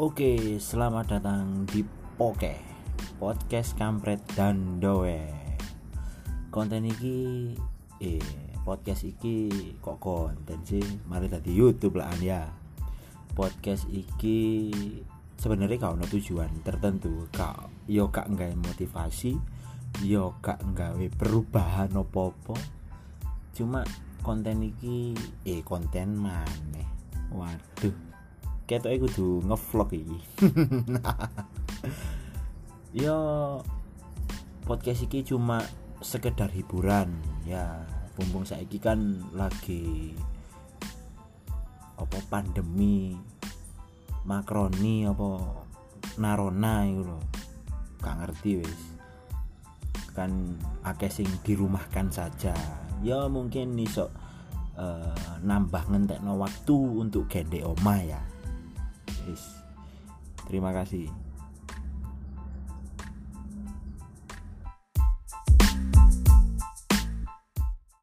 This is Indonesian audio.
Oke, selamat datang di Poke Podcast Kampret dan Doe. Konten iki eh podcast iki kok konten sih? Mari tadi YouTube lah ya. Podcast iki sebenarnya kau no tujuan tertentu kau yo kak nggak motivasi yo kak nggawe perubahan opo-opo cuma konten iki eh konten maneh waduh ketoke kudu ngevlog iki. Yo podcast iki cuma sekedar hiburan. Ya bumbung saiki kan lagi apa pandemi makroni apa narona itu loh gak ngerti wis. Kan akeh sing dirumahkan saja. Ya mungkin iso uh, nambah ngentekno waktu untuk gende oma ya. Terima kasih.